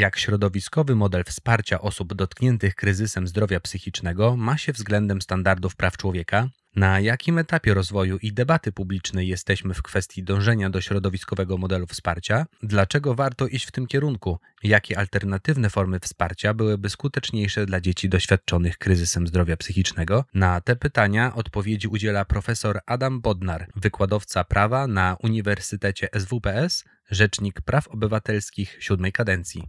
Jak środowiskowy model wsparcia osób dotkniętych kryzysem zdrowia psychicznego ma się względem standardów praw człowieka? Na jakim etapie rozwoju i debaty publicznej jesteśmy w kwestii dążenia do środowiskowego modelu wsparcia? Dlaczego warto iść w tym kierunku? Jakie alternatywne formy wsparcia byłyby skuteczniejsze dla dzieci doświadczonych kryzysem zdrowia psychicznego? Na te pytania odpowiedzi udziela profesor Adam Bodnar, wykładowca prawa na Uniwersytecie SWPS, rzecznik praw obywatelskich siódmej kadencji.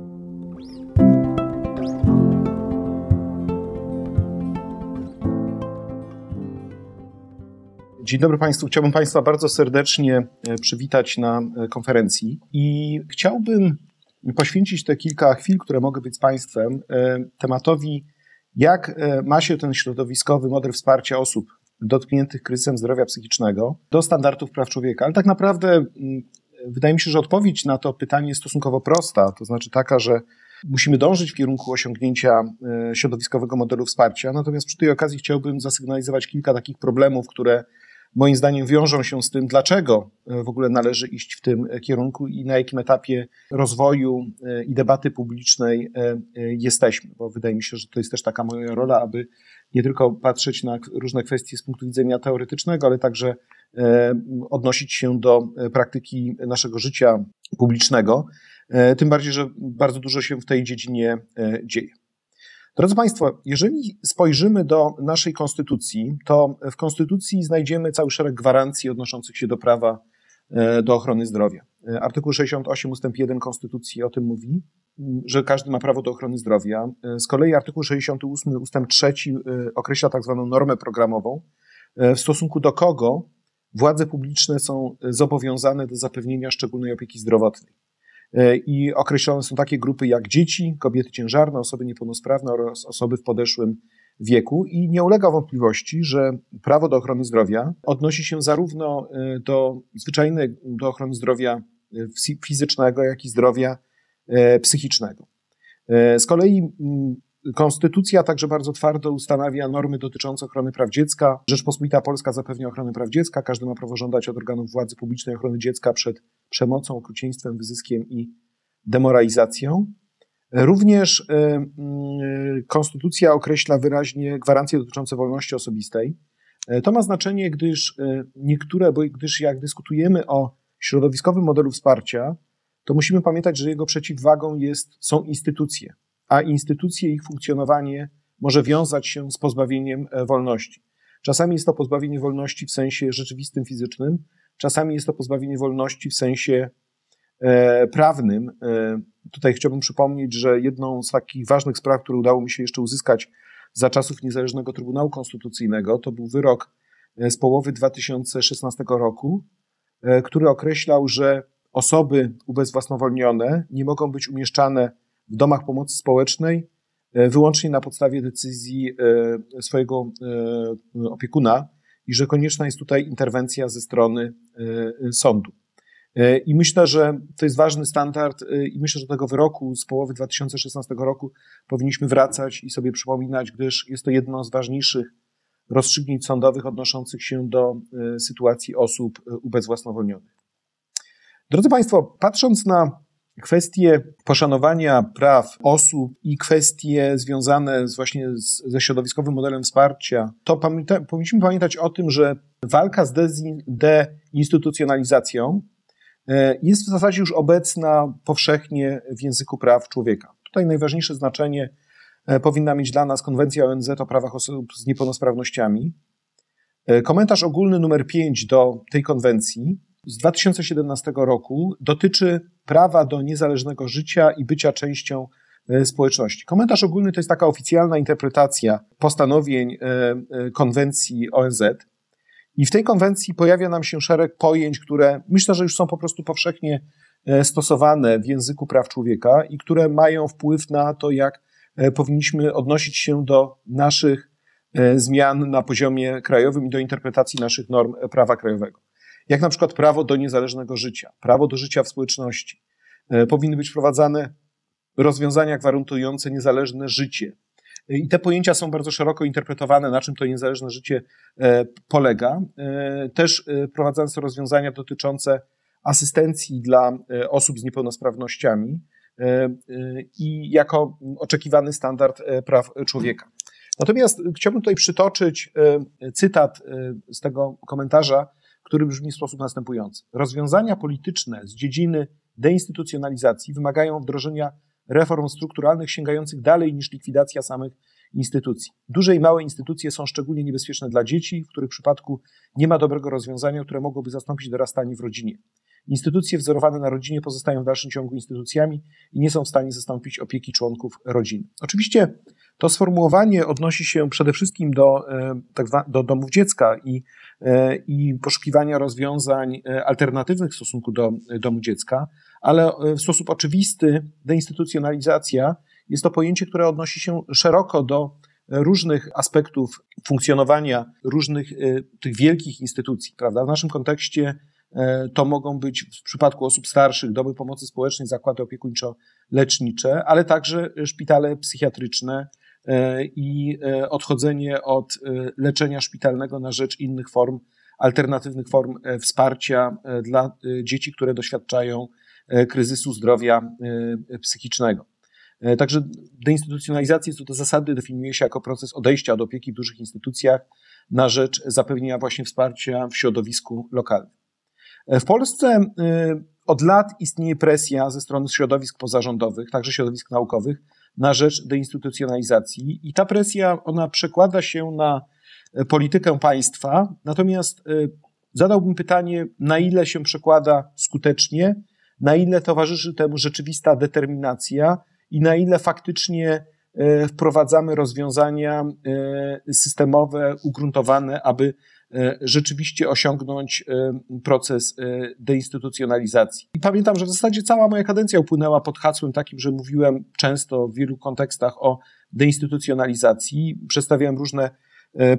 Dzień dobry Państwu. Chciałbym Państwa bardzo serdecznie e, przywitać na e, konferencji i chciałbym poświęcić te kilka chwil, które mogę być z Państwem, e, tematowi, jak ma się ten środowiskowy model wsparcia osób dotkniętych kryzysem zdrowia psychicznego do standardów praw człowieka. Ale tak naprawdę wydaje mi się, że odpowiedź na to pytanie jest stosunkowo prosta, to znaczy taka, że musimy dążyć w kierunku osiągnięcia środowiskowego modelu wsparcia. Natomiast przy tej okazji chciałbym zasygnalizować kilka takich problemów, które moim zdaniem wiążą się z tym, dlaczego e, w ogóle należy iść w tym kierunku i na jakim etapie rozwoju e, i debaty publicznej e, jesteśmy, bo wydaje mi się, że to jest też taka moja rola, aby nie tylko patrzeć na różne kwestie z punktu widzenia teoretycznego, ale także odnosić się do praktyki naszego życia publicznego. Tym bardziej, że bardzo dużo się w tej dziedzinie dzieje. Drodzy Państwo, jeżeli spojrzymy do naszej konstytucji, to w konstytucji znajdziemy cały szereg gwarancji odnoszących się do prawa e, do ochrony zdrowia. E, artykuł 68 ustęp 1 konstytucji o tym mówi, że każdy ma prawo do ochrony zdrowia. E, z kolei artykuł 68 ustęp 3 określa tak zwaną normę programową, w stosunku do kogo władze publiczne są zobowiązane do zapewnienia szczególnej opieki zdrowotnej. E, i określone są takie grupy jak dzieci, kobiety ciężarne, osoby niepełnosprawne oraz osoby w podeszłym wieku i nie ulega wątpliwości, że prawo do ochrony zdrowia odnosi się zarówno e, do zwyczajnej do ochrony zdrowia e, fizycznego, jak i zdrowia psychicznego. Z kolei Konstytucja także bardzo twardo ustanawia normy dotyczące ochrony praw dziecka. Rzeczpospolita Polska zapewnia ochronę praw dziecka. Każdy ma prawo żądać od organów władzy publicznej ochrony dziecka przed przemocą, okrucieństwem, wyzyskiem i demoralizacją. Również y, y, Konstytucja określa wyraźnie gwarancje dotyczące wolności osobistej. Y, to ma znaczenie, gdyż niektóre, bo gdyż jak dyskutujemy o środowiskowym modelu wsparcia, to musimy pamiętać, że jego przeciwwagą jest, są instytucje a instytucje ich funkcjonowanie może wiązać się z pozbawieniem e, wolności. Czasami jest to pozbawienie wolności w sensie rzeczywistym, fizycznym, czasami jest to pozbawienie wolności w sensie e, prawnym. E, tutaj chciałbym przypomnieć, że jedną z takich ważnych spraw, które udało mi się jeszcze uzyskać za czasów Niezależnego Trybunału Konstytucyjnego, to był wyrok z połowy 2016 roku, który określał, że osoby ubezwłasnowolnione nie mogą być umieszczane w domach pomocy społecznej e, wyłącznie na podstawie decyzji e, swojego e, opiekuna i że konieczna jest tutaj interwencja ze strony sądu. I myślę, że to jest ważny standard i myślę, że do tego wyroku z połowy 2016 roku powinniśmy wracać i sobie przypominać, gdyż jest to jedno z ważniejszych rozstrzygnięć sądowych odnoszących się do sytuacji osób ubezwłasnowolnionych. Drodzy Państwo, patrząc na kwestie poszanowania praw osób i kwestie związane z właśnie z, ze środowiskowym modelem wsparcia, to pamięta, powinniśmy pamiętać o tym, że walka z deinstytucjonalizacją e, jest w zasadzie już obecna powszechnie w języku praw człowieka. Tutaj najważniejsze znaczenie e, powinna mieć dla nas Konwencja ONZ o prawach osób z niepełnosprawnościami. E, komentarz ogólny numer 5 do tej konwencji z 2017 roku dotyczy prawa do niezależnego życia i bycia częścią e, społeczności. Komentarz ogólny to jest taka oficjalna interpretacja postanowień e, e, konwencji ONZ. I w tej konwencji pojawia nam się szereg pojęć, które myślę, że już są po prostu powszechnie stosowane w języku praw człowieka i które mają wpływ na to, jak powinniśmy odnosić się do naszych zmian na poziomie krajowym i do interpretacji naszych norm prawa krajowego. Jak na przykład prawo do niezależnego życia, prawo do życia w społeczności. Powinny być wprowadzane rozwiązania gwarantujące niezależne życie. I te pojęcia są bardzo szeroko interpretowane, na czym to niezależne życie e, polega. E, też e, wprowadzane są rozwiązania dotyczące asystencji dla osób z niepełnosprawnościami i jako oczekiwany standard praw człowieka. Natomiast chciałbym tutaj przytoczyć cytat z tego komentarza, który brzmi w sposób następujący. Rozwiązania polityczne z dziedziny deinstytucjonalizacji wymagają wdrożenia reform strukturalnych sięgających dalej niż likwidacja samych instytucji. Duże i małe instytucje są szczególnie niebezpieczne dla dzieci, w których przypadku nie ma dobrego rozwiązania, które mogłoby zastąpić dorastanie w rodzinie. Instytucje wzorowane na rodzinie pozostają w dalszym ciągu instytucjami i nie są w stanie zastąpić opieki członków rodziny. Oczywiście to sformułowanie odnosi się przede wszystkim do, e, tak do domów dziecka i, e, i poszukiwania rozwiązań e, alternatywnych w stosunku do domu dziecka, ale w sposób oczywisty deinstytucjonalizacja jest to pojęcie, które odnosi się szeroko do różnych aspektów funkcjonowania różnych tych wielkich instytucji, prawda? W naszym kontekście to mogą być w przypadku osób starszych domy pomocy społecznej, zakłady opiekuńczo-lecznicze, ale także szpitale psychiatryczne, i e, odchodzenie od e, leczenia szpitalnego na rzecz innych form, alternatywnych form wsparcia dla dzieci, które doświadczają kryzysu zdrowia psychicznego. Także deinstytucjonalizacja co do zasady definiuje się jako proces odejścia od opieki w dużych instytucjach na rzecz zapewnienia właśnie wsparcia w środowisku lokalnym. W Polsce od lat istnieje presja ze strony środowisk pozarządowych, także środowisk naukowych, na rzecz deinstytucjonalizacji. I ta presja, ona przekłada się na e, politykę państwa, natomiast e, zadałbym pytanie, na ile się przekłada skutecznie, na ile towarzyszy temu rzeczywista determinacja i na ile faktycznie e, wprowadzamy rozwiązania systemowe, ugruntowane, aby rzeczywiście osiągnąć e, proces e, deinstytucjonalizacji. I pamiętam, że w zasadzie cała moja kadencja upłynęła pod hasłem takim, że mówiłem często w wielu kontekstach o deinstytucjonalizacji, przedstawiałem różne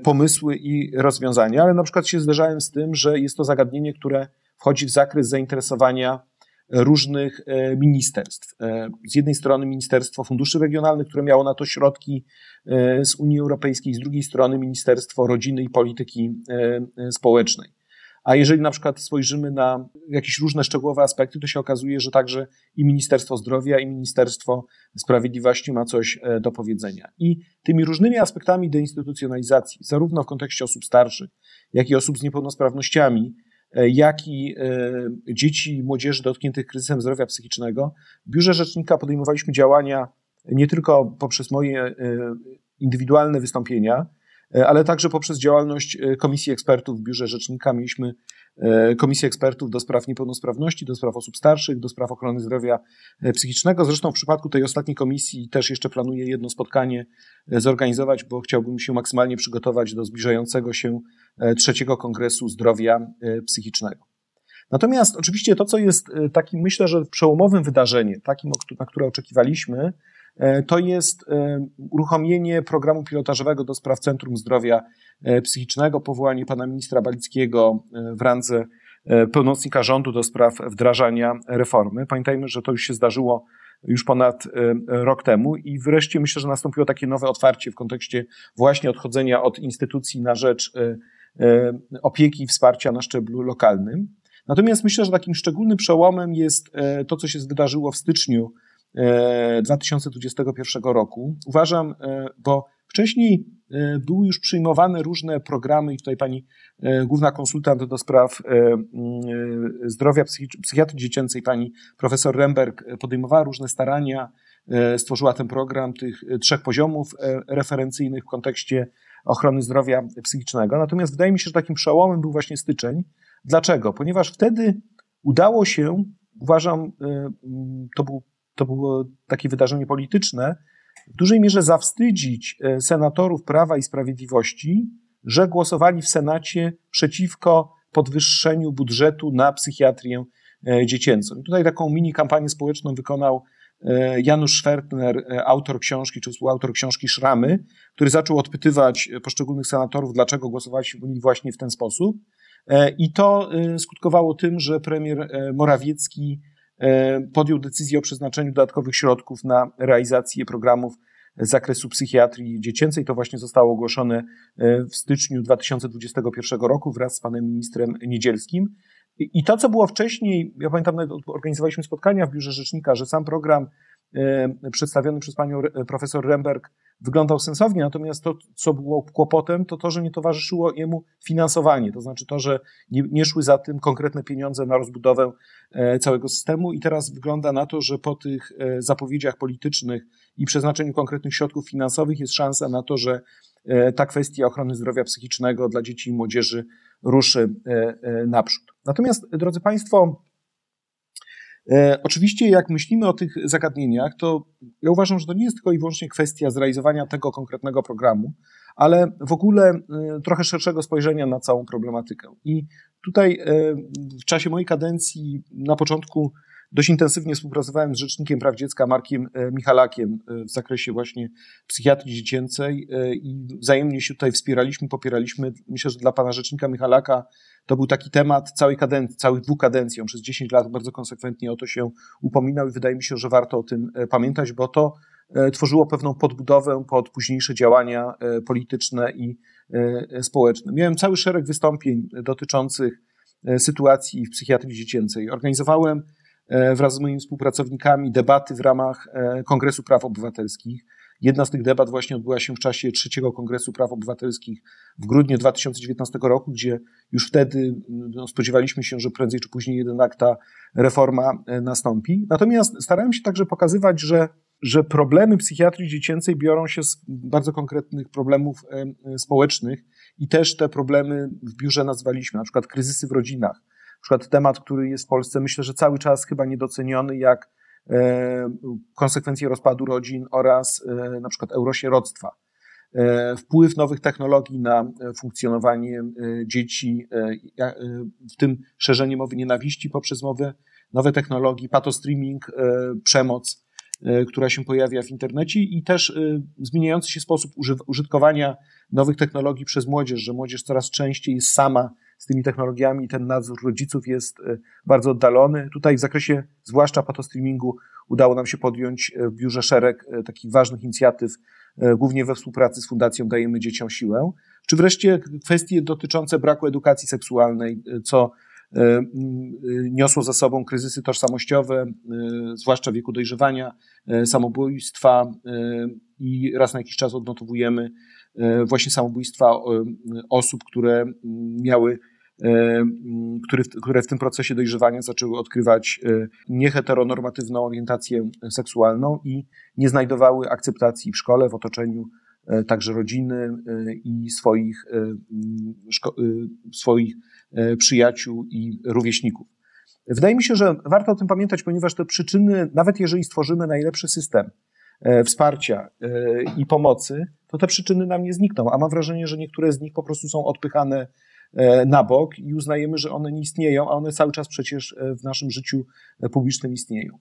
pomysły i rozwiązania, ale na przykład się zderzałem z tym, że jest to zagadnienie, które wchodzi w zakres zainteresowania różnych e, ministerstw. E, z jednej strony Ministerstwo Funduszy Regionalnych, które miało na to środki e, z Unii Europejskiej, z drugiej strony Ministerstwo Rodziny i Polityki Społecznej. A jeżeli na przykład spojrzymy na jakieś różne szczegółowe aspekty, to się okazuje, że także i Ministerstwo Zdrowia, i Ministerstwo Sprawiedliwości ma coś do powiedzenia. I tymi różnymi aspektami deinstytucjonalizacji, zarówno w kontekście osób starszych, jak i osób z niepełnosprawnościami, jak i e, dzieci i młodzieży dotkniętych kryzysem zdrowia psychicznego. W Biurze Rzecznika podejmowaliśmy działania nie tylko poprzez moje e, indywidualne wystąpienia, ale także poprzez działalność Komisji Ekspertów w Biurze Rzecznika. Mieliśmy Komisję Ekspertów do spraw niepełnosprawności, do spraw osób starszych, do spraw ochrony zdrowia psychicznego. Zresztą w przypadku tej ostatniej komisji też jeszcze planuję jedno spotkanie zorganizować, bo chciałbym się maksymalnie przygotować do zbliżającego się E, trzeciego Kongresu Zdrowia e, Psychicznego. Natomiast oczywiście to, co jest e, takim, myślę, że przełomowym wydarzeniem, takim, na które oczekiwaliśmy, to jest uruchomienie programu pilotażowego do spraw Centrum Zdrowia Psychicznego, powołanie pana ministra Balickiego w randze pełnomocnika rządu do spraw wdrażania reformy. Pamiętajmy, że to już się zdarzyło już ponad rok temu i wreszcie myślę, że nastąpiło takie nowe otwarcie w kontekście właśnie odchodzenia od instytucji na rzecz E, opieki i wsparcia na szczeblu lokalnym. Natomiast myślę, że takim szczególnym przełomem jest e, to, co się wydarzyło w styczniu 2021 e, roku. Uważam, bo wcześniej były już przyjmowane różne programy i tutaj pani główna konsultant do spraw zdrowia psychiatrii dziecięcej, pani profesor Remberg podejmowała różne starania, stworzyła ten program tych trzech poziomów referencyjnych w kontekście ochrony zdrowia psychicznego. Natomiast wydaje mi się, że takim przełomem był właśnie styczeń. Dlaczego? Ponieważ wtedy udało się, uważam, mm, to, był, to było takie wydarzenie polityczne, w dużej mierze zawstydzić y, senatorów Prawa i Sprawiedliwości, że głosowali w Senacie przeciwko podwyższeniu budżetu na psychiatrię y, dziecięcą. I tutaj taką mini kampanię społeczną wykonał Janusz Schwertner, autor książki, czy współautor książki Szramy, który zaczął odpytywać poszczególnych senatorów, dlaczego głosowali właśnie w ten sposób. I to skutkowało tym, że premier Morawiecki podjął decyzję o przeznaczeniu dodatkowych środków na realizację programów z zakresu psychiatrii dziecięcej. To właśnie zostało ogłoszone e, w styczniu 2021 roku wraz z panem ministrem Niedzielskim. I to, co było wcześniej, ja pamiętam, organizowaliśmy spotkania w biurze rzecznika, że sam program e, przedstawiony przez panią profesor Remberg wyglądał sensownie, natomiast to, co było kłopotem, to to, że nie towarzyszyło jemu finansowanie, to znaczy to, że nie, nie szły za tym konkretne pieniądze na rozbudowę e, całego systemu i teraz wygląda na to, że po tych e, zapowiedziach politycznych i przeznaczeniu konkretnych środków finansowych jest szansa na to, że ta kwestia ochrony zdrowia psychicznego dla dzieci i młodzieży ruszy naprzód. Natomiast, drodzy Państwo, E, oczywiście, jak myślimy o tych zagadnieniach, to ja uważam, że to nie jest tylko i wyłącznie kwestia zrealizowania tego konkretnego programu, ale w ogóle e, trochę szerszego spojrzenia na całą problematykę. I tutaj e, w czasie mojej kadencji na początku dość intensywnie współpracowałem z Rzecznikiem Praw Dziecka Markiem Michalakiem w zakresie właśnie psychiatrii dziecięcej i wzajemnie się tutaj wspieraliśmy, popieraliśmy. Myślę, że dla pana Rzecznika Michalaka to był taki temat całej kadencji, całych dwóch kadencji. On przez 10 lat bardzo konsekwentnie o to się upominał i wydaje mi się, że warto o tym e, pamiętać, bo to e, tworzyło pewną podbudowę pod późniejsze działania e, polityczne i społeczne. Miałem cały szereg wystąpień dotyczących sytuacji w psychiatrii dziecięcej. Organizowałem wraz z moimi współpracownikami debaty w ramach Kongresu Praw Obywatelskich. Jedna z tych debat właśnie odbyła się w czasie trzeciego Kongresu Praw Obywatelskich w grudniu 2019 roku, gdzie już wtedy no, spodziewaliśmy się, że prędzej czy później jednak ta reforma e, nastąpi. Natomiast starałem się także pokazywać, że że problemy psychiatrii dziecięcej biorą się z bardzo konkretnych problemów e, e, społecznych i też te problemy w biurze nazwaliśmy, na przykład kryzysy w rodzinach. Przykład temat, który jest w Polsce, myślę, że cały czas chyba niedoceniony, jak E, konsekwencje rozpadu rodzin oraz e, na przykład eurosieroctwa. E, wpływ nowych technologii na funkcjonowanie dzieci, w tym szerzenie mowy nienawiści poprzez mowę, nowe technologie, patostreaming, przemoc, która się pojawia w internecie i też zmieniający się sposób użytkowania nowych technologii przez młodzież, że młodzież coraz częściej jest sama z tymi technologiami, ten nadzór rodziców jest e, bardzo oddalony. Tutaj w zakresie zwłaszcza patostreamingu udało nam się podjąć e, w biurze szereg e, takich ważnych inicjatyw, głównie we współpracy z Fundacją Dajemy Dzieciom Siłę, czy wreszcie kwestie dotyczące braku edukacji seksualnej, co niosło za sobą kryzysy tożsamościowe, zwłaszcza w wieku dojrzewania, samobójstwa i raz na jakiś czas odnotowujemy właśnie samobójstwa osób, które miały E, które, które w tym procesie dojrzewania zaczęły odkrywać e, nieheteronormatywną orientację seksualną i nie znajdowały akceptacji w szkole, w otoczeniu e, także rodziny i swoich, swoich przyjaciół i rówieśników. Wydaje mi się, że warto o tym pamiętać, ponieważ te przyczyny, nawet jeżeli stworzymy najlepszy system wsparcia i pomocy, to te przyczyny nam nie znikną, a mam wrażenie, że niektóre z nich po prostu są odpychane na bok i uznajemy, że one nie istnieją, a one cały czas przecież e, w naszym życiu e, publicznym istnieją.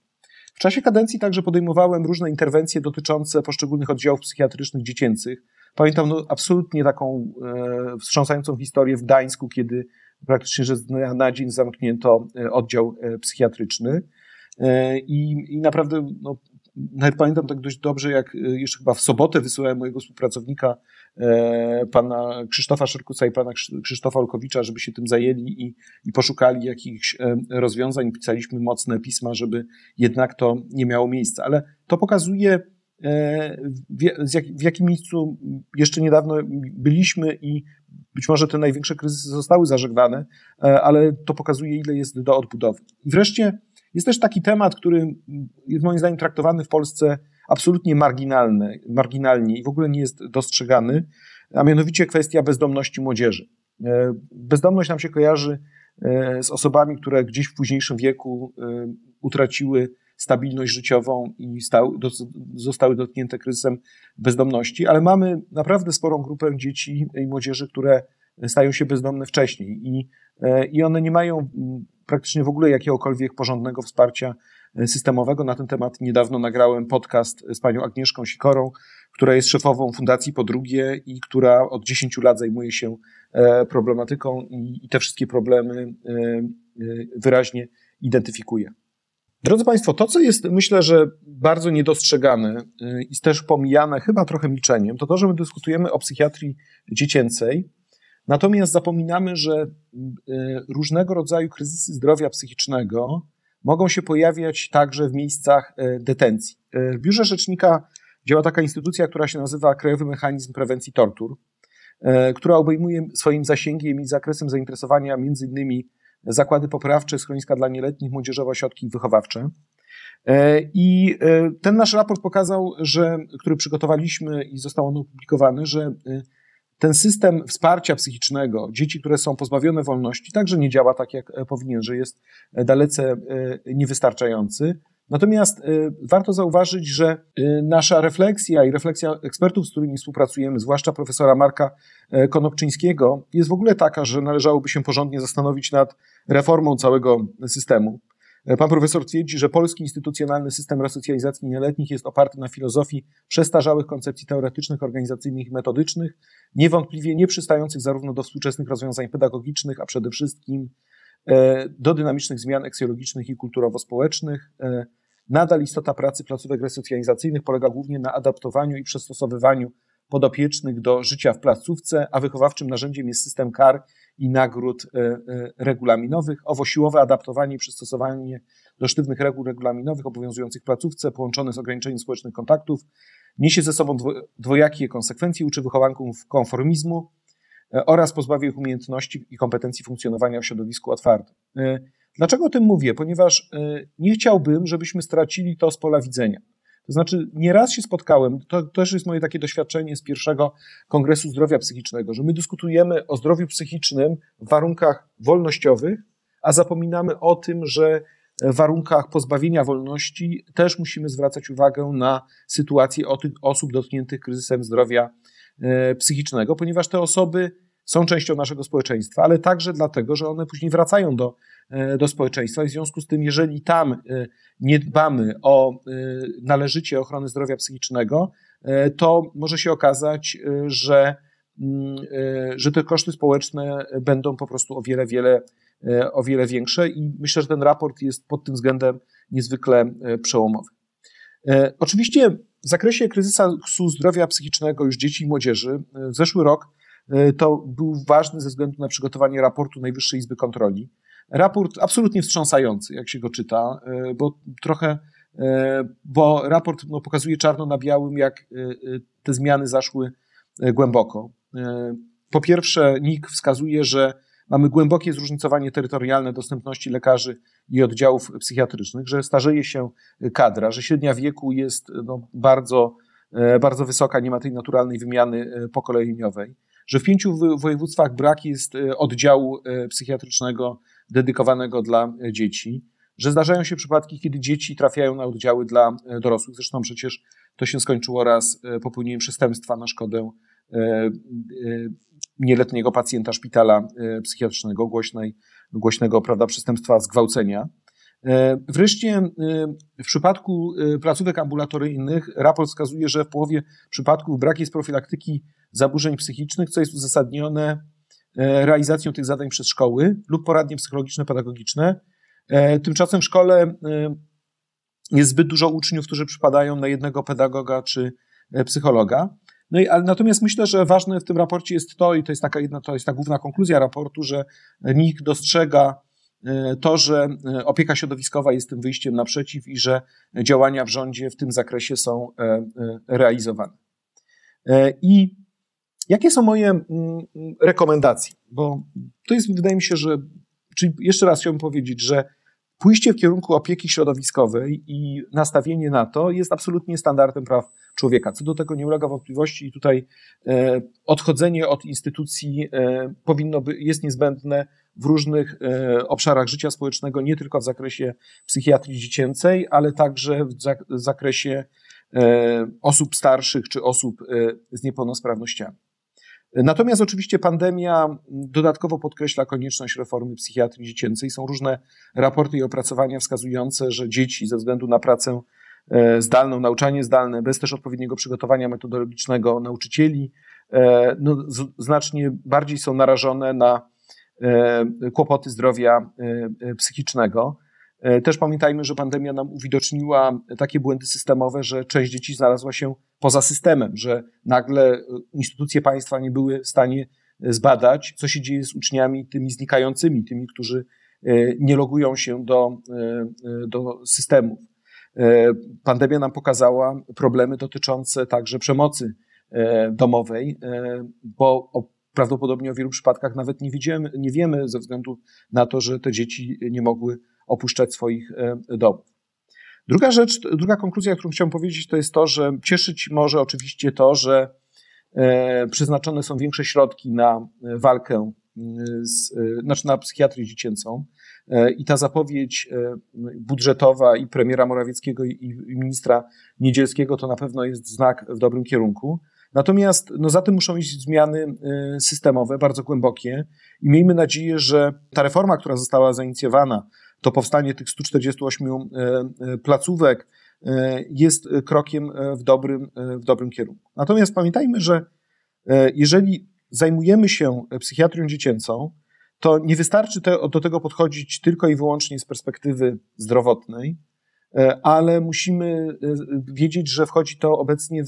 W czasie kadencji także podejmowałem różne interwencje dotyczące poszczególnych oddziałów psychiatrycznych dziecięcych. Pamiętam no, absolutnie taką e, wstrząsającą historię w Gdańsku, kiedy praktycznie że z dnia na dzień zamknięto oddział psychiatryczny. E, I, I naprawdę no, nawet pamiętam tak dość dobrze, jak jeszcze chyba w sobotę wysyłałem mojego współpracownika E, pana Krzysztofa Szerkuca i pana Krzysztofa Olkowicza, żeby się tym zajęli i, i poszukali jakichś e, rozwiązań. Pisaliśmy mocne pisma, żeby jednak to nie miało miejsca. Ale to pokazuje, e, w jakim miejscu jeszcze niedawno byliśmy i być może te największe kryzysy zostały zażegnane, ale to pokazuje, ile jest do odbudowy. I wreszcie jest też taki temat, który jest moim zdaniem traktowany w Polsce absolutnie marginalny, marginalnie i w ogóle nie jest dostrzegany, a mianowicie kwestia bezdomności młodzieży. E, bezdomność nam się kojarzy e, z osobami, które gdzieś w późniejszym wieku e, utraciły stabilność życiową i zostały dotknięte kryzysem bezdomności, ale mamy naprawdę sporą grupę dzieci i młodzieży, które stają się bezdomne wcześniej i, i one nie mają praktycznie w ogóle jakiegokolwiek porządnego wsparcia systemowego. Na ten temat niedawno nagrałem podcast z panią Agnieszką Sikorą, która jest szefową Fundacji Po Drugie i która od 10 lat zajmuje się problematyką i te wszystkie problemy wyraźnie identyfikuje. Drodzy Państwo, to co jest myślę, że bardzo niedostrzegane i też pomijane chyba trochę milczeniem, to to, że my dyskutujemy o psychiatrii dziecięcej, natomiast zapominamy, że różnego rodzaju kryzysy zdrowia psychicznego mogą się pojawiać także w miejscach y, detencji. W biurze rzecznika działa taka instytucja, która się nazywa Krajowy Mechanizm Prewencji Tortur, która obejmuje swoim zasięgiem i zakresem zainteresowania innymi zakłady poprawcze, schroniska dla nieletnich, młodzieżowe ośrodki wychowawcze. E, I e, ten nasz raport pokazał, że, który przygotowaliśmy i został on opublikowany, że e, ten system wsparcia psychicznego dzieci, które są pozbawione wolności, także nie działa tak, jak powinien, że jest dalece niewystarczający. Natomiast warto zauważyć, że nasza refleksja i refleksja ekspertów, z którymi współpracujemy, zwłaszcza profesora Marka Konopczyńskiego, jest w ogóle taka, że należałoby się porządnie zastanowić nad reformą całego systemu. Pan profesor twierdzi, że polski instytucjonalny system resocjalizacji nieletnich jest oparty na filozofii przestarzałych koncepcji teoretycznych, organizacyjnych i metodycznych, niewątpliwie nie przystających zarówno do współczesnych rozwiązań pedagogicznych, a przede wszystkim e, do dynamicznych zmian eksjologicznych i kulturowo-społecznych. E, Nadal istota pracy placówek resocjalizacyjnych polega głównie na adaptowaniu i przystosowywaniu podopiecznych do życia w placówce, a wychowawczym narzędziem jest system kar i nagród e, e, regulaminowych. Owo siłowe adaptowanie i przystosowanie do sztywnych reguł regulaminowych obowiązujących placówce, połączone z ograniczeniem społecznych kontaktów, niesie ze sobą dwojakie konsekwencje, uczy wychowanków konformizmu e, oraz pozbawia ich umiejętności i kompetencji funkcjonowania w środowisku otwartym. Dlaczego o tym mówię? Ponieważ nie chciałbym, żebyśmy stracili to z pola widzenia. To znaczy, nieraz się spotkałem, to też jest moje takie doświadczenie z pierwszego Kongresu Zdrowia Psychicznego, że my dyskutujemy o zdrowiu psychicznym w warunkach wolnościowych, a zapominamy o tym, że w warunkach pozbawienia wolności też musimy zwracać uwagę na sytuację osób dotkniętych kryzysem zdrowia e, psychicznego, ponieważ te osoby są częścią naszego społeczeństwa, ale także dlatego, że one później wracają do E, do społeczeństwa. I w związku z tym, jeżeli tam e, nie dbamy o e, należycie ochronę zdrowia psychicznego, to może się okazać, że, mm, że te koszty społeczne będą po prostu o wiele, wiele, o wiele większe i myślę, że ten raport jest pod tym względem niezwykle przełomowy. Oczywiście w zakresie kryzysu zdrowia psychicznego już dzieci i młodzieży, zeszły rok to był ważny ze względu na przygotowanie raportu Najwyższej Izby Kontroli. Raport absolutnie wstrząsający, jak się go czyta, e, bo trochę, e, bo raport no, pokazuje czarno na białym, jak e, te zmiany zaszły głęboko. Po pierwsze, NIK wskazuje, że mamy głębokie zróżnicowanie terytorialne dostępności lekarzy i oddziałów psychiatrycznych, że starzeje się kadra, że średnia wieku jest no, bardzo, bardzo wysoka, nie ma tej naturalnej wymiany pokoleniowej, że w pięciu województwach brak jest oddziału psychiatrycznego dedykowanego dla e, dzieci, że zdarzają się przypadki, kiedy dzieci trafiają na oddziały dla e, dorosłych. Zresztą przecież to się skończyło raz e, popełnieniem przestępstwa na szkodę nieletniego pacjenta szpitala psychiatrycznego, głośnej, głośnego prawda, przestępstwa zgwałcenia. Wreszcie w przypadku placówek ambulatoryjnych raport wskazuje, że w połowie przypadków brak jest profilaktyki zaburzeń psychicznych, co jest uzasadnione E, realizacją tych zadań przez szkoły lub poradnie psychologiczne, pedagogiczne. E, tymczasem w szkole e, jest zbyt dużo uczniów, którzy przypadają na jednego pedagoga czy psychologa. No i, ale natomiast myślę, że ważne w tym raporcie jest to, i to jest taka jedna, to jest ta główna konkluzja raportu, że NIK dostrzega to, że opieka środowiskowa jest tym wyjściem naprzeciw i że działania w rządzie w tym zakresie są realizowane. I Jakie są moje mm, rekomendacje? Bo to jest, wydaje mi się, że, czyli jeszcze raz chciałbym powiedzieć, że pójście w kierunku opieki środowiskowej i nastawienie na to jest absolutnie standardem praw człowieka. Co do tego nie ulega wątpliwości i tutaj e, odchodzenie od instytucji e, powinno by, jest niezbędne w różnych e, obszarach życia społecznego, nie tylko w zakresie psychiatrii dziecięcej, ale także w, zak w zakresie e, osób starszych czy osób e, z niepełnosprawnościami. Natomiast oczywiście pandemia dodatkowo podkreśla konieczność reformy psychiatrii dziecięcej. Są różne raporty i opracowania wskazujące, że dzieci ze względu na pracę zdalną, nauczanie zdalne, bez też odpowiedniego przygotowania metodologicznego nauczycieli, no, znacznie bardziej są narażone na kłopoty zdrowia psychicznego. Też pamiętajmy, że pandemia nam uwidoczniła takie błędy systemowe, że część dzieci znalazła się poza systemem, że nagle instytucje państwa nie były w stanie zbadać, co się dzieje z uczniami tymi znikającymi, tymi, którzy nie logują się do, do systemów. Pandemia nam pokazała problemy dotyczące także przemocy domowej, bo prawdopodobnie o wielu przypadkach nawet nie, widzimy, nie wiemy ze względu na to, że te dzieci nie mogły opuszczać swoich e, domów. Druga rzecz, druga konkluzja, którą chciałem powiedzieć, to jest to, że cieszyć może oczywiście to, że e, przeznaczone są większe środki na walkę, z, e, znaczy na psychiatrię dziecięcą. I ta zapowiedź budżetowa i premiera Morawieckiego i ministra Niedzielskiego to na pewno jest znak w dobrym kierunku. Natomiast no, za tym muszą iść zmiany systemowe, bardzo głębokie i miejmy nadzieję, że ta reforma, która została zainicjowana to powstanie tych 148 e, e, placówek jest krokiem w dobrym, w dobrym kierunku. Natomiast pamiętajmy, że jeżeli zajmujemy się psychiatrią dziecięcą, to nie wystarczy te, do tego podchodzić tylko i wyłącznie z perspektywy zdrowotnej, ale musimy wiedzieć, że wchodzi to obecnie w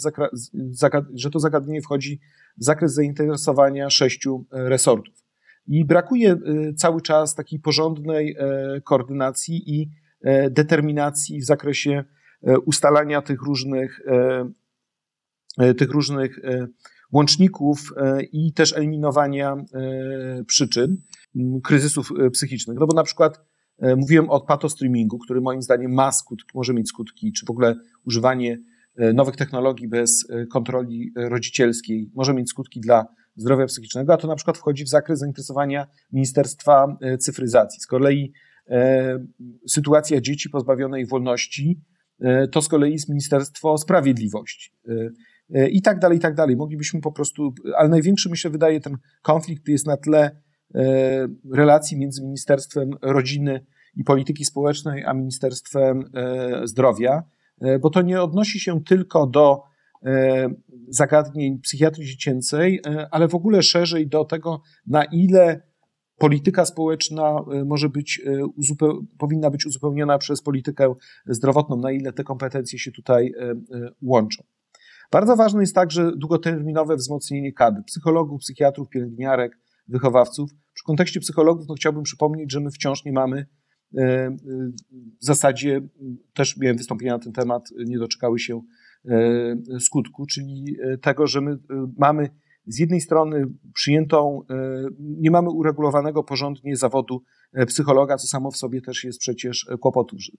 że to zagadnienie wchodzi w zakres zainteresowania sześciu resortów. I brakuje cały czas takiej porządnej e, koordynacji i e, determinacji w zakresie e, ustalania tych różnych, tych różnych łączników i też eliminowania przyczyn kryzysów psychicznych. No bo na przykład mówiłem o patostreamingu, który moim zdaniem ma skutki, może mieć skutki, czy w ogóle używanie nowych technologii bez kontroli rodzicielskiej może mieć skutki dla zdrowia psychicznego, a to na przykład wchodzi w zakres zainteresowania Ministerstwa e, Cyfryzacji. Z kolei e, sytuacja dzieci pozbawionej wolności e, to z kolei jest Ministerstwo Sprawiedliwości. I tak dalej, i tak dalej. Moglibyśmy po prostu, ale największy, myślę, wydaje ten konflikt jest na tle relacji między Ministerstwem Rodziny i Polityki Społecznej a Ministerstwem Zdrowia, bo to nie odnosi się tylko do E, zagadnień psychiatrii dziecięcej, e, ale w ogóle szerzej do tego, na ile polityka społeczna e, może być, powinna być uzupełniona przez politykę zdrowotną, na ile te kompetencje się tutaj łączą. Bardzo ważne jest także długoterminowe wzmocnienie kadr psychologów, psychiatrów, pielęgniarek, wychowawców. W kontekście psychologów no, chciałbym przypomnieć, że my wciąż nie mamy w zasadzie, też miałem wystąpienia na ten temat, nie doczekały się E, skutku, czyli e, tego, że my e, mamy z jednej strony przyjętą, nie mamy uregulowanego porządnie zawodu psychologa, co samo w sobie też jest przecież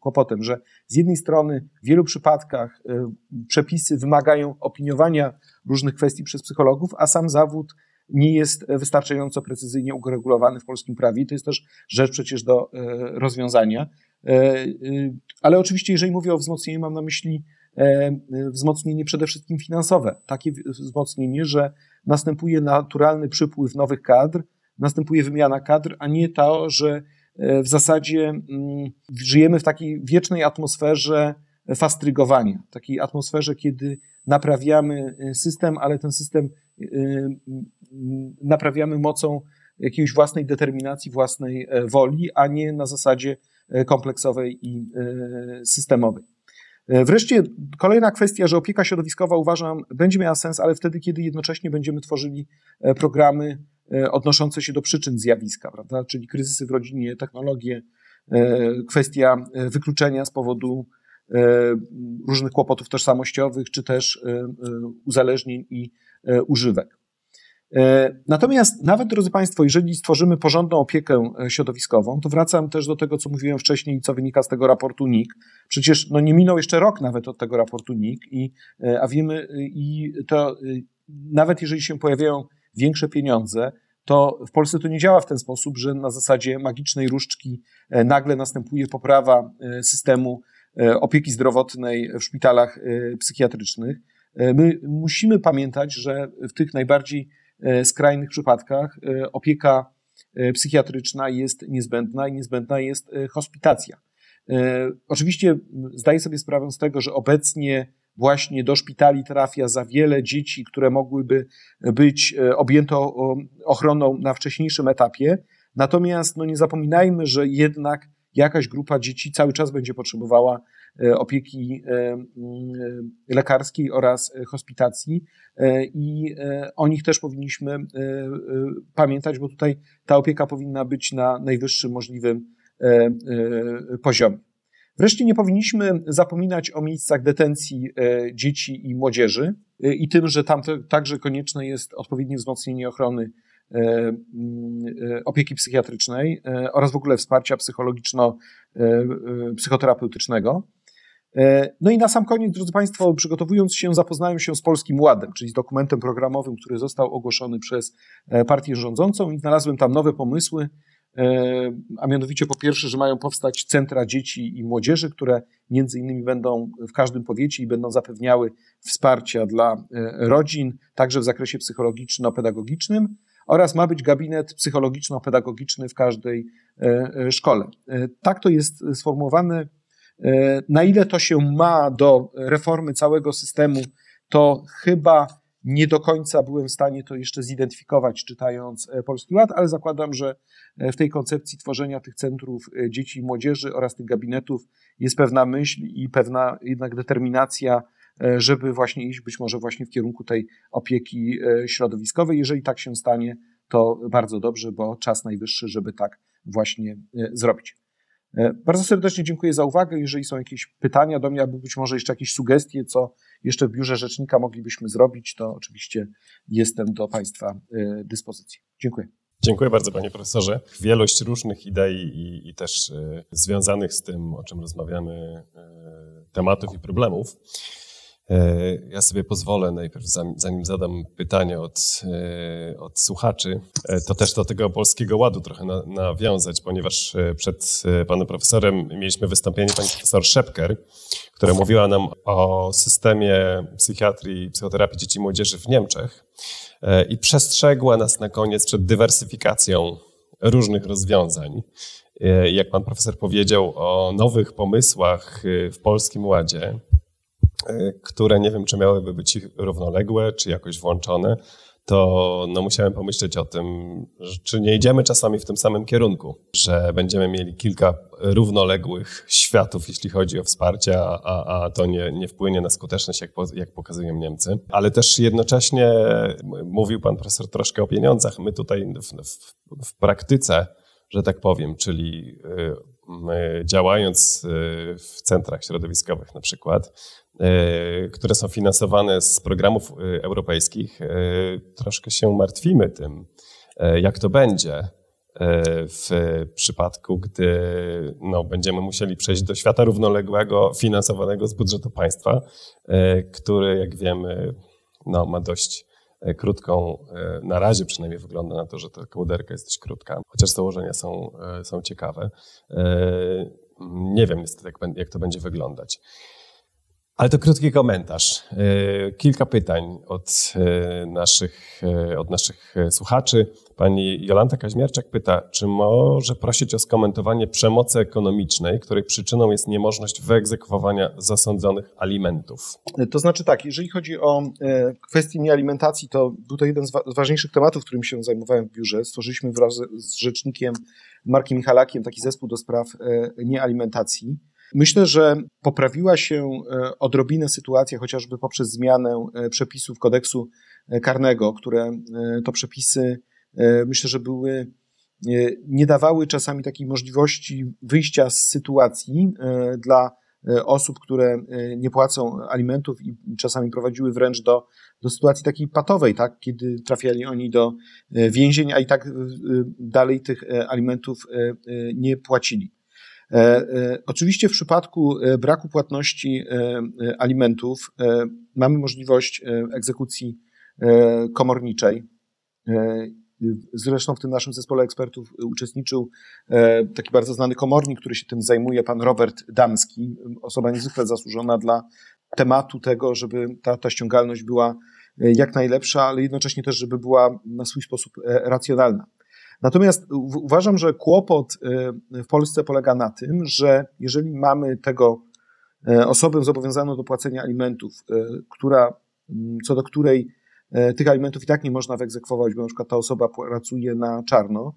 kłopotem, że z jednej strony w wielu przypadkach przepisy wymagają opiniowania różnych kwestii przez psychologów, a sam zawód nie jest wystarczająco precyzyjnie uregulowany w polskim prawie. To jest też rzecz przecież do rozwiązania. Ale oczywiście, jeżeli mówię o wzmocnieniu, mam na myśli E, wzmocnienie przede wszystkim finansowe. Takie wzmocnienie, że następuje naturalny przypływ nowych kadr, następuje wymiana kadr, a nie to, że e, w zasadzie mm, żyjemy w takiej wiecznej atmosferze fastrygowania, takiej atmosferze, kiedy naprawiamy e, system, ale ten system naprawiamy mocą jakiejś własnej determinacji, własnej woli, a nie na zasadzie kompleksowej i systemowej. E, wreszcie kolejna kwestia, że opieka środowiskowa uważam będzie miała sens, ale wtedy, kiedy jednocześnie będziemy tworzyli e, programy e, odnoszące się do przyczyn zjawiska, prawda? czyli kryzysy w rodzinie, technologie, kwestia wykluczenia z powodu różnych kłopotów tożsamościowych, czy też uzależnień i używek. E, natomiast nawet, drodzy Państwo, jeżeli stworzymy porządną opiekę e, środowiskową, to wracam też do tego, co mówiłem wcześniej, co wynika z tego raportu NIK. Przecież no, nie minął jeszcze rok nawet od tego raportu NIK, i, e, a wiemy, i to nawet jeżeli się pojawiają większe pieniądze, to w Polsce to nie działa w ten sposób, że na zasadzie magicznej różdżki nagle następuje poprawa systemu opieki zdrowotnej w szpitalach psychiatrycznych. My musimy pamiętać, że w tych najbardziej skrajnych przypadkach opieka psychiatryczna jest niezbędna i niezbędna jest hospitacja. Oczywiście zdaję sobie sprawę z tego, że obecnie właśnie do szpitali trafia za wiele dzieci, które mogłyby być objęte ochroną na wcześniejszym etapie. Natomiast no nie zapominajmy, że jednak jakaś grupa dzieci cały czas będzie potrzebowała e, opieki e, e, lekarskiej oraz hospitacji i o nich też powinniśmy pamiętać, bo tutaj ta opieka powinna być na najwyższym możliwym poziomie. Wreszcie nie powinniśmy zapominać o miejscach detencji dzieci i młodzieży i tym, że tam także konieczne jest odpowiednie wzmocnienie ochrony E, e, opieki psychiatrycznej e, oraz w ogóle wsparcia psychologiczno-psychoterapeutycznego. No i na sam koniec, drodzy Państwo, przygotowując się, zapoznałem się z Polskim Ładem, czyli z dokumentem programowym, który został ogłoszony przez partię rządzącą i znalazłem tam nowe pomysły, a mianowicie po pierwsze, że mają powstać centra dzieci i młodzieży, które między innymi będą w każdym powiecie i będą zapewniały wsparcia dla rodzin, także w zakresie psychologiczno-pedagogicznym oraz ma być gabinet psychologiczno-pedagogiczny w każdej e, e, szkole. E, tak to jest sformułowane. Na ile to się ma do reformy całego systemu, to chyba nie do końca byłem w stanie to jeszcze zidentyfikować, czytając Polski Ład, ale zakładam, że w tej koncepcji tworzenia tych centrów dzieci i młodzieży oraz tych gabinetów jest pewna myśl i pewna jednak determinacja E, żeby właśnie iść być może właśnie w kierunku tej opieki e, środowiskowej. Jeżeli tak się stanie, to bardzo dobrze, bo czas najwyższy, żeby tak właśnie e, zrobić. Bardzo serdecznie dziękuję za uwagę. Jeżeli są jakieś pytania do mnie, albo być może jeszcze jakieś sugestie, co jeszcze w biurze rzecznika moglibyśmy zrobić, to oczywiście jestem do Państwa dyspozycji. Dziękuję. Dziękuję bardzo, panie profesorze. Wielość różnych idei i, i też związanych z tym, o czym rozmawiamy, tematów i problemów. E, ja sobie pozwolę najpierw, zanim zadam pytanie od, e, od słuchaczy, e, to też do tego polskiego ładu trochę nawiązać, ponieważ przed panem profesorem mieliśmy wystąpienie pani profesor Szepker, która mówiła nam o systemie psychiatrii i psychoterapii dzieci i młodzieży w Niemczech i przestrzegła nas na koniec przed dywersyfikacją różnych rozwiązań. Jak pan profesor powiedział o nowych pomysłach w polskim ładzie, które nie wiem, czy miałyby być równoległe, czy jakoś włączone, to no, musiałem pomyśleć o tym, czy nie idziemy czasami w tym samym kierunku, że będziemy mieli kilka równoległych światów, jeśli chodzi o wsparcie, a, a to nie, nie wpłynie na skuteczność, jak, jak pokazują Niemcy. Ale też jednocześnie mówił pan profesor troszkę o pieniądzach. My tutaj w, w, w praktyce, że tak powiem, czyli y, działając y, w centrach środowiskowych na przykład, które są finansowane z programów e, europejskich, e, troszkę się martwimy tym, jak to będzie w przypadku, gdy no, będziemy musieli przejść do świata równoległego, finansowanego z budżetu państwa, który, jak wiemy, no, ma dość krótką, na razie przynajmniej wygląda na to, że ta kołderka jest dość krótka, chociaż założenia są, są ciekawe. Nie wiem niestety, jak, jak to będzie wyglądać. Ale to krótki komentarz. E, kilka pytań od e, naszych, e, od naszych słuchaczy. Pani Jolanta Kaźmierczak pyta, czy może prosić o skomentowanie przemocy ekonomicznej, której przyczyną jest niemożność wyegzekwowania zasądzonych alimentów? To znaczy tak, jeżeli chodzi o kwestię niealimentacji, to był to jeden z ważniejszych tematów, którym się zajmowałem w biurze. Stworzyliśmy wraz z rzecznikiem Markiem Michalakiem taki zespół do spraw niealimentacji. Myślę, że poprawiła się e, odrobinę sytuacja, chociażby poprzez zmianę e, przepisów kodeksu e, karnego, które to przepisy myślę, że były nie dawały czasami takiej możliwości wyjścia z sytuacji dla osób, które nie płacą alimentów i czasami prowadziły wręcz do, do sytuacji takiej patowej, tak? kiedy trafiali oni do więzień, a i tak dalej tych alimentów nie płacili. E, e, oczywiście w przypadku e, braku płatności alimentów mamy możliwość egzekucji komorniczej. Zresztą w tym naszym zespole ekspertów uczestniczył taki bardzo znany komornik, który się tym zajmuje, pan Robert Damski, osoba niezwykle zasłużona dla tematu tego, żeby ta, ta ściągalność była jak najlepsza, ale jednocześnie też, żeby była na swój sposób racjonalna. Natomiast uważam, że kłopot w Polsce polega na tym, że jeżeli mamy tego osobę zobowiązaną do płacenia alimentów, która, co do której tych alimentów i tak nie można wyegzekwować, bo na przykład ta osoba pracuje na czarno,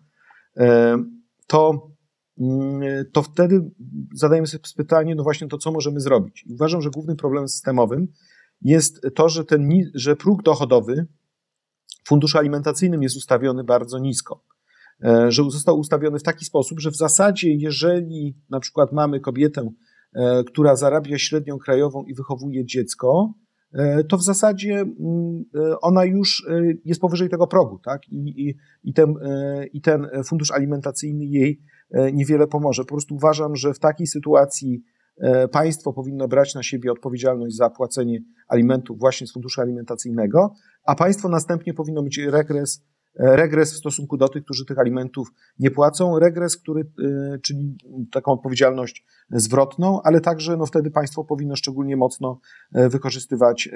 to Mm, to wtedy zadajemy sobie pytanie, no właśnie to, co możemy zrobić. Uważam, że głównym problemem systemowym jest to, że, ten, że próg dochodowy w funduszu alimentacyjnym jest ustawiony bardzo nisko. E, że został ustawiony w taki sposób, że w zasadzie, jeżeli na przykład mamy kobietę, e, która zarabia średnią krajową i wychowuje dziecko, e, to w zasadzie mm, ona już jest powyżej tego progu, tak? I, i, i, ten, i ten fundusz alimentacyjny jej niewiele pomoże. Po prostu uważam, że w takiej sytuacji państwo powinno brać na siebie odpowiedzialność za płacenie alimentów właśnie z funduszu alimentacyjnego, a państwo następnie powinno mieć regres, regres w stosunku do tych, którzy tych alimentów nie płacą, regres, który, czyli taką odpowiedzialność zwrotną, ale także no wtedy państwo powinno szczególnie mocno wykorzystywać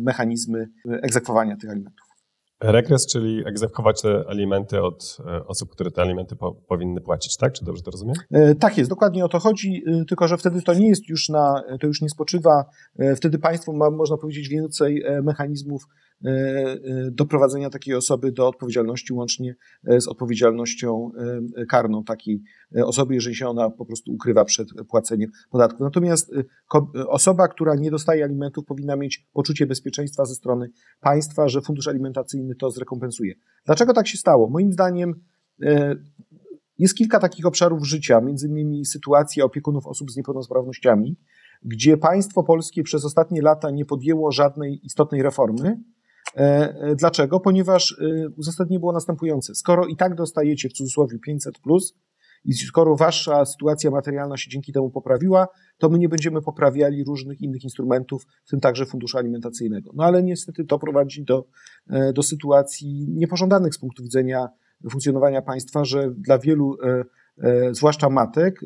mechanizmy egzekwowania tych alimentów. Regres, czyli egzekwować te alimenty od e, osób, które te alimenty po, powinny płacić, tak? Czy dobrze to rozumiem? E, tak jest, dokładnie o to chodzi, e, tylko że wtedy to nie jest już na, to już nie spoczywa, wtedy państwo ma, można powiedzieć, więcej mechanizmów E, e, doprowadzenia takiej osoby do odpowiedzialności łącznie e, z odpowiedzialnością karną takiej osoby, jeżeli się ona po prostu ukrywa przed płaceniem podatku. Natomiast osoba, która nie dostaje alimentów, powinna mieć poczucie bezpieczeństwa ze strony państwa, że fundusz alimentacyjny to zrekompensuje. Dlaczego tak się stało? Moim zdaniem jest kilka takich obszarów życia, między innymi sytuacja opiekunów osób z niepełnosprawnościami, gdzie państwo polskie przez ostatnie lata nie podjęło żadnej istotnej reformy, E, e, dlaczego? Ponieważ e, uzasadnienie było następujące. Skoro i tak dostajecie w cudzysłowie 500 plus i skoro wasza sytuacja materialna się dzięki temu poprawiła, to my nie będziemy poprawiali różnych innych instrumentów, w tym także funduszu alimentacyjnego. No ale niestety to prowadzi do, do sytuacji niepożądanych z punktu widzenia funkcjonowania państwa, że dla wielu, zwłaszcza matek,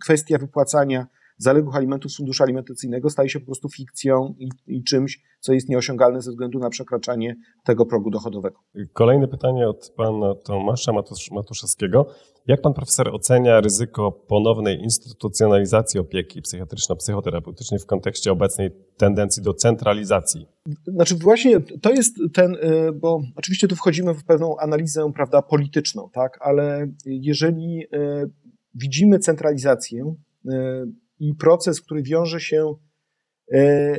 kwestia wypłacania zaległych alimentów z funduszu alimentacyjnego staje się po prostu fikcją i, i, czymś, co jest nieosiągalne ze względu na przekraczanie tego progu dochodowego. Kolejne pytanie od pana Tomasza Matusz, Matuszewskiego. Jak pan profesor ocenia ryzyko ponownej instytucjonalizacji opieki psychiatryczno-psychoterapeutycznej w kontekście obecnej tendencji do centralizacji? Znaczy właśnie to jest ten, y, bo oczywiście tu wchodzimy w pewną analizę prawda, polityczną, tak, ale jeżeli y, widzimy centralizację, y, i proces, który wiąże się e,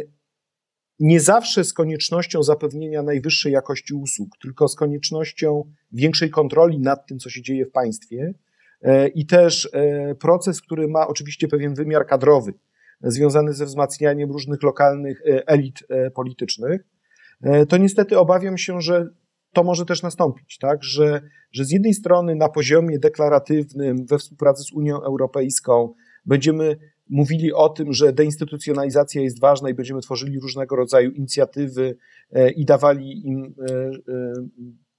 nie zawsze z koniecznością zapewnienia najwyższej jakości usług, tylko z koniecznością większej kontroli nad tym, co się dzieje w państwie e, i też e, proces, który ma oczywiście pewien wymiar kadrowy, związany ze wzmacnianiem różnych lokalnych elit politycznych, to niestety obawiam się, że to może też nastąpić, tak? Że, że z jednej strony na poziomie deklaratywnym we współpracy z Unią Europejską będziemy mówili o tym, że deinstytucjonalizacja jest ważna i będziemy tworzyli różnego rodzaju inicjatywy e, i dawali im e, e,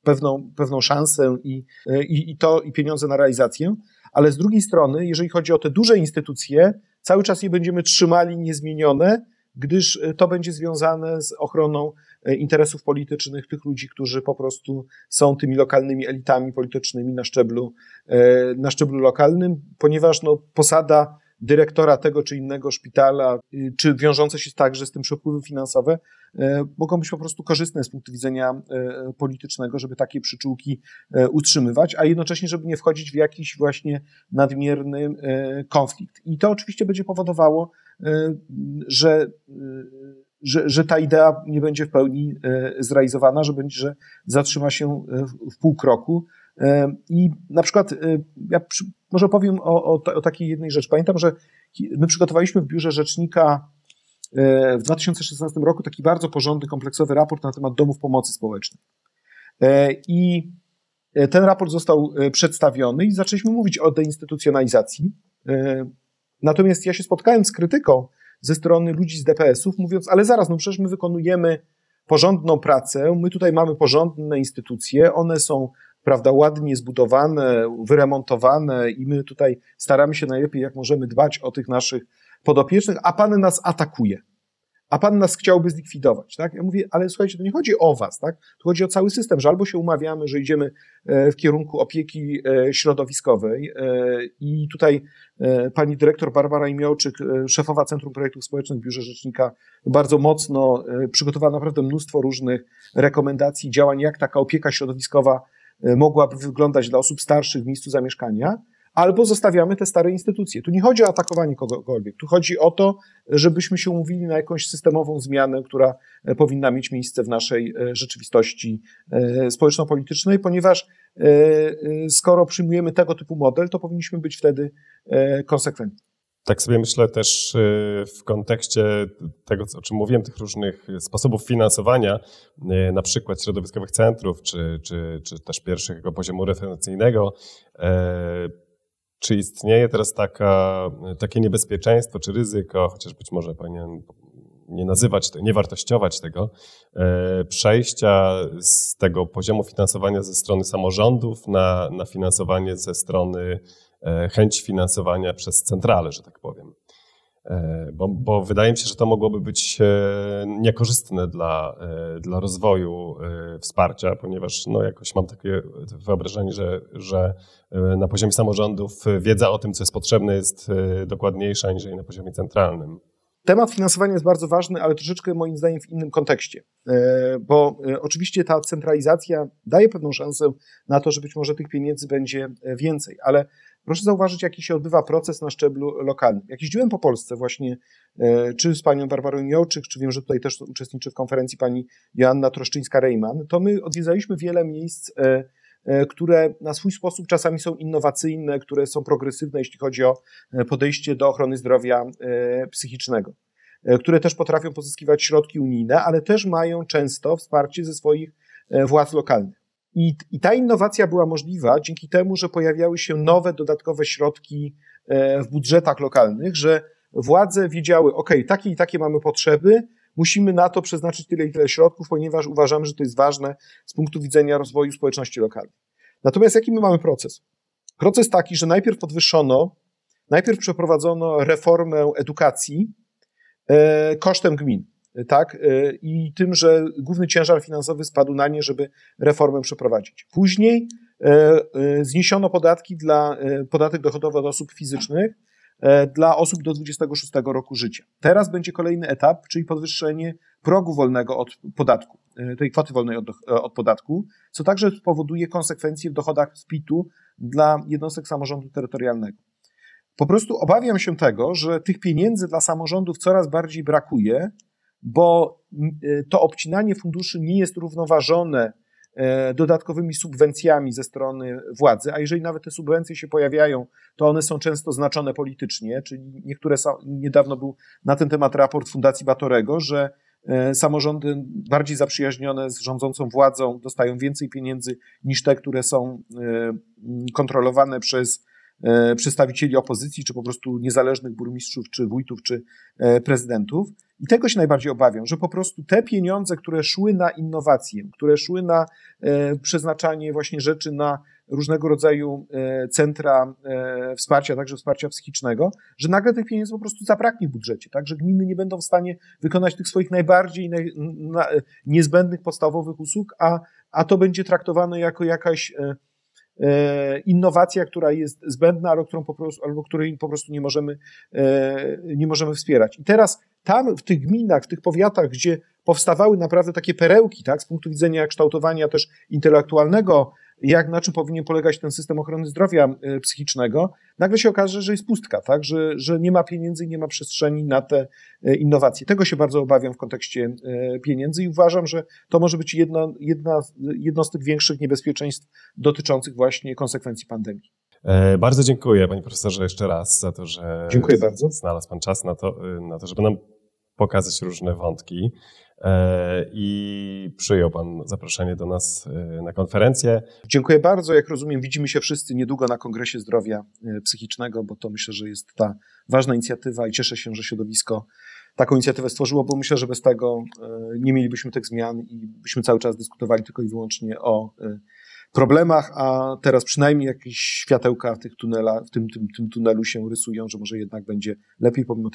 pewną, pewną szansę i, i, i to i pieniądze na realizację, ale z drugiej strony, jeżeli chodzi o te duże instytucje, cały czas je będziemy trzymali niezmienione, gdyż to będzie związane z ochroną interesów politycznych tych ludzi, którzy po prostu są tymi lokalnymi elitami politycznymi na szczeblu, na szczeblu lokalnym, ponieważ no, posada dyrektora tego czy innego szpitala, y, czy wiążące się także z tym przepływy finansowe, e, mogą być po prostu korzystne z punktu widzenia e, politycznego, żeby takie przyczółki utrzymywać, a jednocześnie, żeby nie wchodzić w jakiś właśnie nadmierny konflikt. I to oczywiście będzie powodowało, że że, że ta idea nie będzie w pełni zrealizowana, że będzie, że zatrzyma się w pół kroku. I na przykład ja może powiem o, o, o takiej jednej rzeczy. Pamiętam, że my przygotowaliśmy w biurze rzecznika e, w 2016 roku taki bardzo porządny, kompleksowy raport na temat domów pomocy społecznej. E, I e, ten raport został przedstawiony i zaczęliśmy mówić o deinstytucjonalizacji. Natomiast ja się spotkałem z krytyką ze strony ludzi z DPS-ów, mówiąc, ale zaraz, no przecież my wykonujemy porządną pracę, my tutaj mamy porządne instytucje, one są prawda, ładnie zbudowane, wyremontowane i my tutaj staramy się najlepiej, jak możemy dbać o tych naszych podopiecznych, a pan nas atakuje. a pan nas chciałby zlikwidować, tak? Ja mówię, ale słuchajcie, to nie chodzi o was, tak? To chodzi o cały system, że albo się umawiamy, że idziemy e, w kierunku opieki e, środowiskowej e, i tutaj pani dyrektor Barbara Imiołczyk, szefowa Centrum Projektów Społecznych w Biurze Rzecznika, bardzo mocno przygotowała naprawdę mnóstwo różnych rekomendacji, działań, jak taka opieka środowiskowa mogłaby wyglądać dla osób starszych w miejscu zamieszkania, albo zostawiamy te stare instytucje. Tu nie chodzi o atakowanie kogokolwiek, tu chodzi o to, żebyśmy się umówili na jakąś systemową zmianę, która e, powinna mieć miejsce w naszej e, rzeczywistości e, społeczno-politycznej, ponieważ skoro przyjmujemy tego typu model, to powinniśmy być wtedy konsekwentni. Tak sobie myślę też w kontekście tego, o czym mówiłem, tych różnych sposobów finansowania, na przykład środowiskowych centrów, czy, czy, czy też pierwszego poziomu referencyjnego, czy istnieje teraz taka, takie niebezpieczeństwo czy ryzyko, chociaż być może powinien nie nazywać, nie wartościować tego, e, przejścia z tego poziomu finansowania ze strony samorządów na, na finansowanie ze strony e, chęci finansowania przez centralę, że tak powiem. E, bo, bo, wydaje mi się, że to mogłoby być e, niekorzystne dla, dla rozwoju wsparcia, ponieważ no, jakoś mam takie wyobrażenie, że, że na poziomie samorządów wiedza o tym, co jest potrzebne, jest dokładniejsza niż na poziomie centralnym. Temat finansowania jest bardzo ważny, ale troszeczkę moim zdaniem w innym kontekście, bo oczywiście ta centralizacja daje pewną szansę na to, że być może tych pieniędzy będzie więcej, ale Proszę zauważyć, jaki się odbywa proces na szczeblu lokalnym. Jak jeździłem po Polsce właśnie, e, czy z panią Barbarą Miołczyk, czy wiem, że tutaj też uczestniczy w konferencji pani Joanna Troszczyńska-Rejman, to my odwiedzaliśmy wiele miejsc, e, e, które na swój sposób czasami są innowacyjne, które są progresywne, jeśli chodzi o podejście do ochrony zdrowia psychicznego, które też potrafią pozyskiwać środki unijne, ale też mają często wsparcie ze swoich władz lokalnych. I, I ta innowacja była możliwa dzięki temu, że pojawiały się nowe, dodatkowe środki e, w budżetach lokalnych, że władze wiedziały, ok, takie i takie mamy potrzeby, musimy na to przeznaczyć tyle i tyle środków, ponieważ uważamy, że to jest ważne z punktu widzenia rozwoju społeczności lokalnej. Natomiast jaki my mamy proces? Proces taki, że najpierw podwyższono, najpierw przeprowadzono reformę edukacji e, kosztem gmin tak? E, I tym, że główny ciężar finansowy spadł na nie, żeby reformę przeprowadzić. Później e, e, zniesiono podatki dla, podatek dochodowy od osób fizycznych dla osób do 26 roku życia. Teraz będzie kolejny etap, czyli podwyższenie progu wolnego od podatku, tej kwoty wolnej od, od podatku, co także spowoduje konsekwencje w dochodach z PIT-u dla jednostek samorządu terytorialnego. Po prostu obawiam się tego, że tych pieniędzy dla samorządów coraz bardziej brakuje, bo y, to obcinanie funduszy nie jest równoważone e, dodatkowymi subwencjami ze strony władzy, a jeżeli nawet te subwencje się pojawiają, to one są często znaczone politycznie, czyli niektóre są, niedawno był na ten temat raport Fundacji Batorego, że e, samorządy bardziej zaprzyjaźnione z rządzącą władzą dostają więcej pieniędzy niż te, które są e, kontrolowane przez przedstawicieli opozycji, czy po prostu niezależnych burmistrzów, czy wójtów, czy prezydentów. I tego się najbardziej obawiam, że po prostu te pieniądze, które szły na innowacje, które szły na e, przeznaczanie właśnie rzeczy na różnego rodzaju e, centra e, wsparcia, także wsparcia psychicznego, że nagle tych pieniędzy po prostu zabraknie w budżecie, tak, że gminy nie będą w stanie wykonać tych swoich najbardziej naj, na, niezbędnych, podstawowych usług, a, a to będzie traktowane jako jakaś e, e innowacja, która jest zbędna, albo, którą po prostu, albo której po prostu nie możemy, e, nie możemy wspierać. I teraz tam w tych gminach, w tych powiatach, gdzie powstawały naprawdę takie perełki, tak, z punktu widzenia kształtowania też intelektualnego, jak na czym powinien polegać ten system ochrony zdrowia e, psychicznego, nagle się okaże, że jest pustka, tak, że, że nie ma pieniędzy i nie ma przestrzeni na te e, innowacje. Tego się bardzo obawiam w kontekście e, pieniędzy i uważam, że to może być jedna, jedna, jedno z tych większych niebezpieczeństw dotyczących właśnie konsekwencji pandemii. Bardzo dziękuję, panie profesorze, jeszcze raz za to, że dziękuję bardzo. znalazł pan czas na to, na to żeby nam pokazać różne wątki i przyjął Pan zaproszenie do nas e, na konferencję. Dziękuję bardzo. Jak rozumiem, widzimy się wszyscy niedługo na Kongresie Zdrowia e, Psychicznego, bo to myślę, że jest ta ważna inicjatywa i cieszę się, że środowisko taką inicjatywę stworzyło, bo myślę, że bez tego nie mielibyśmy tych zmian i byśmy cały czas dyskutowali tylko i wyłącznie o problemach, a teraz przynajmniej jakieś światełka w, tych tunela, w tym, tym, tym tunelu się rysują, że może jednak będzie lepiej pomimo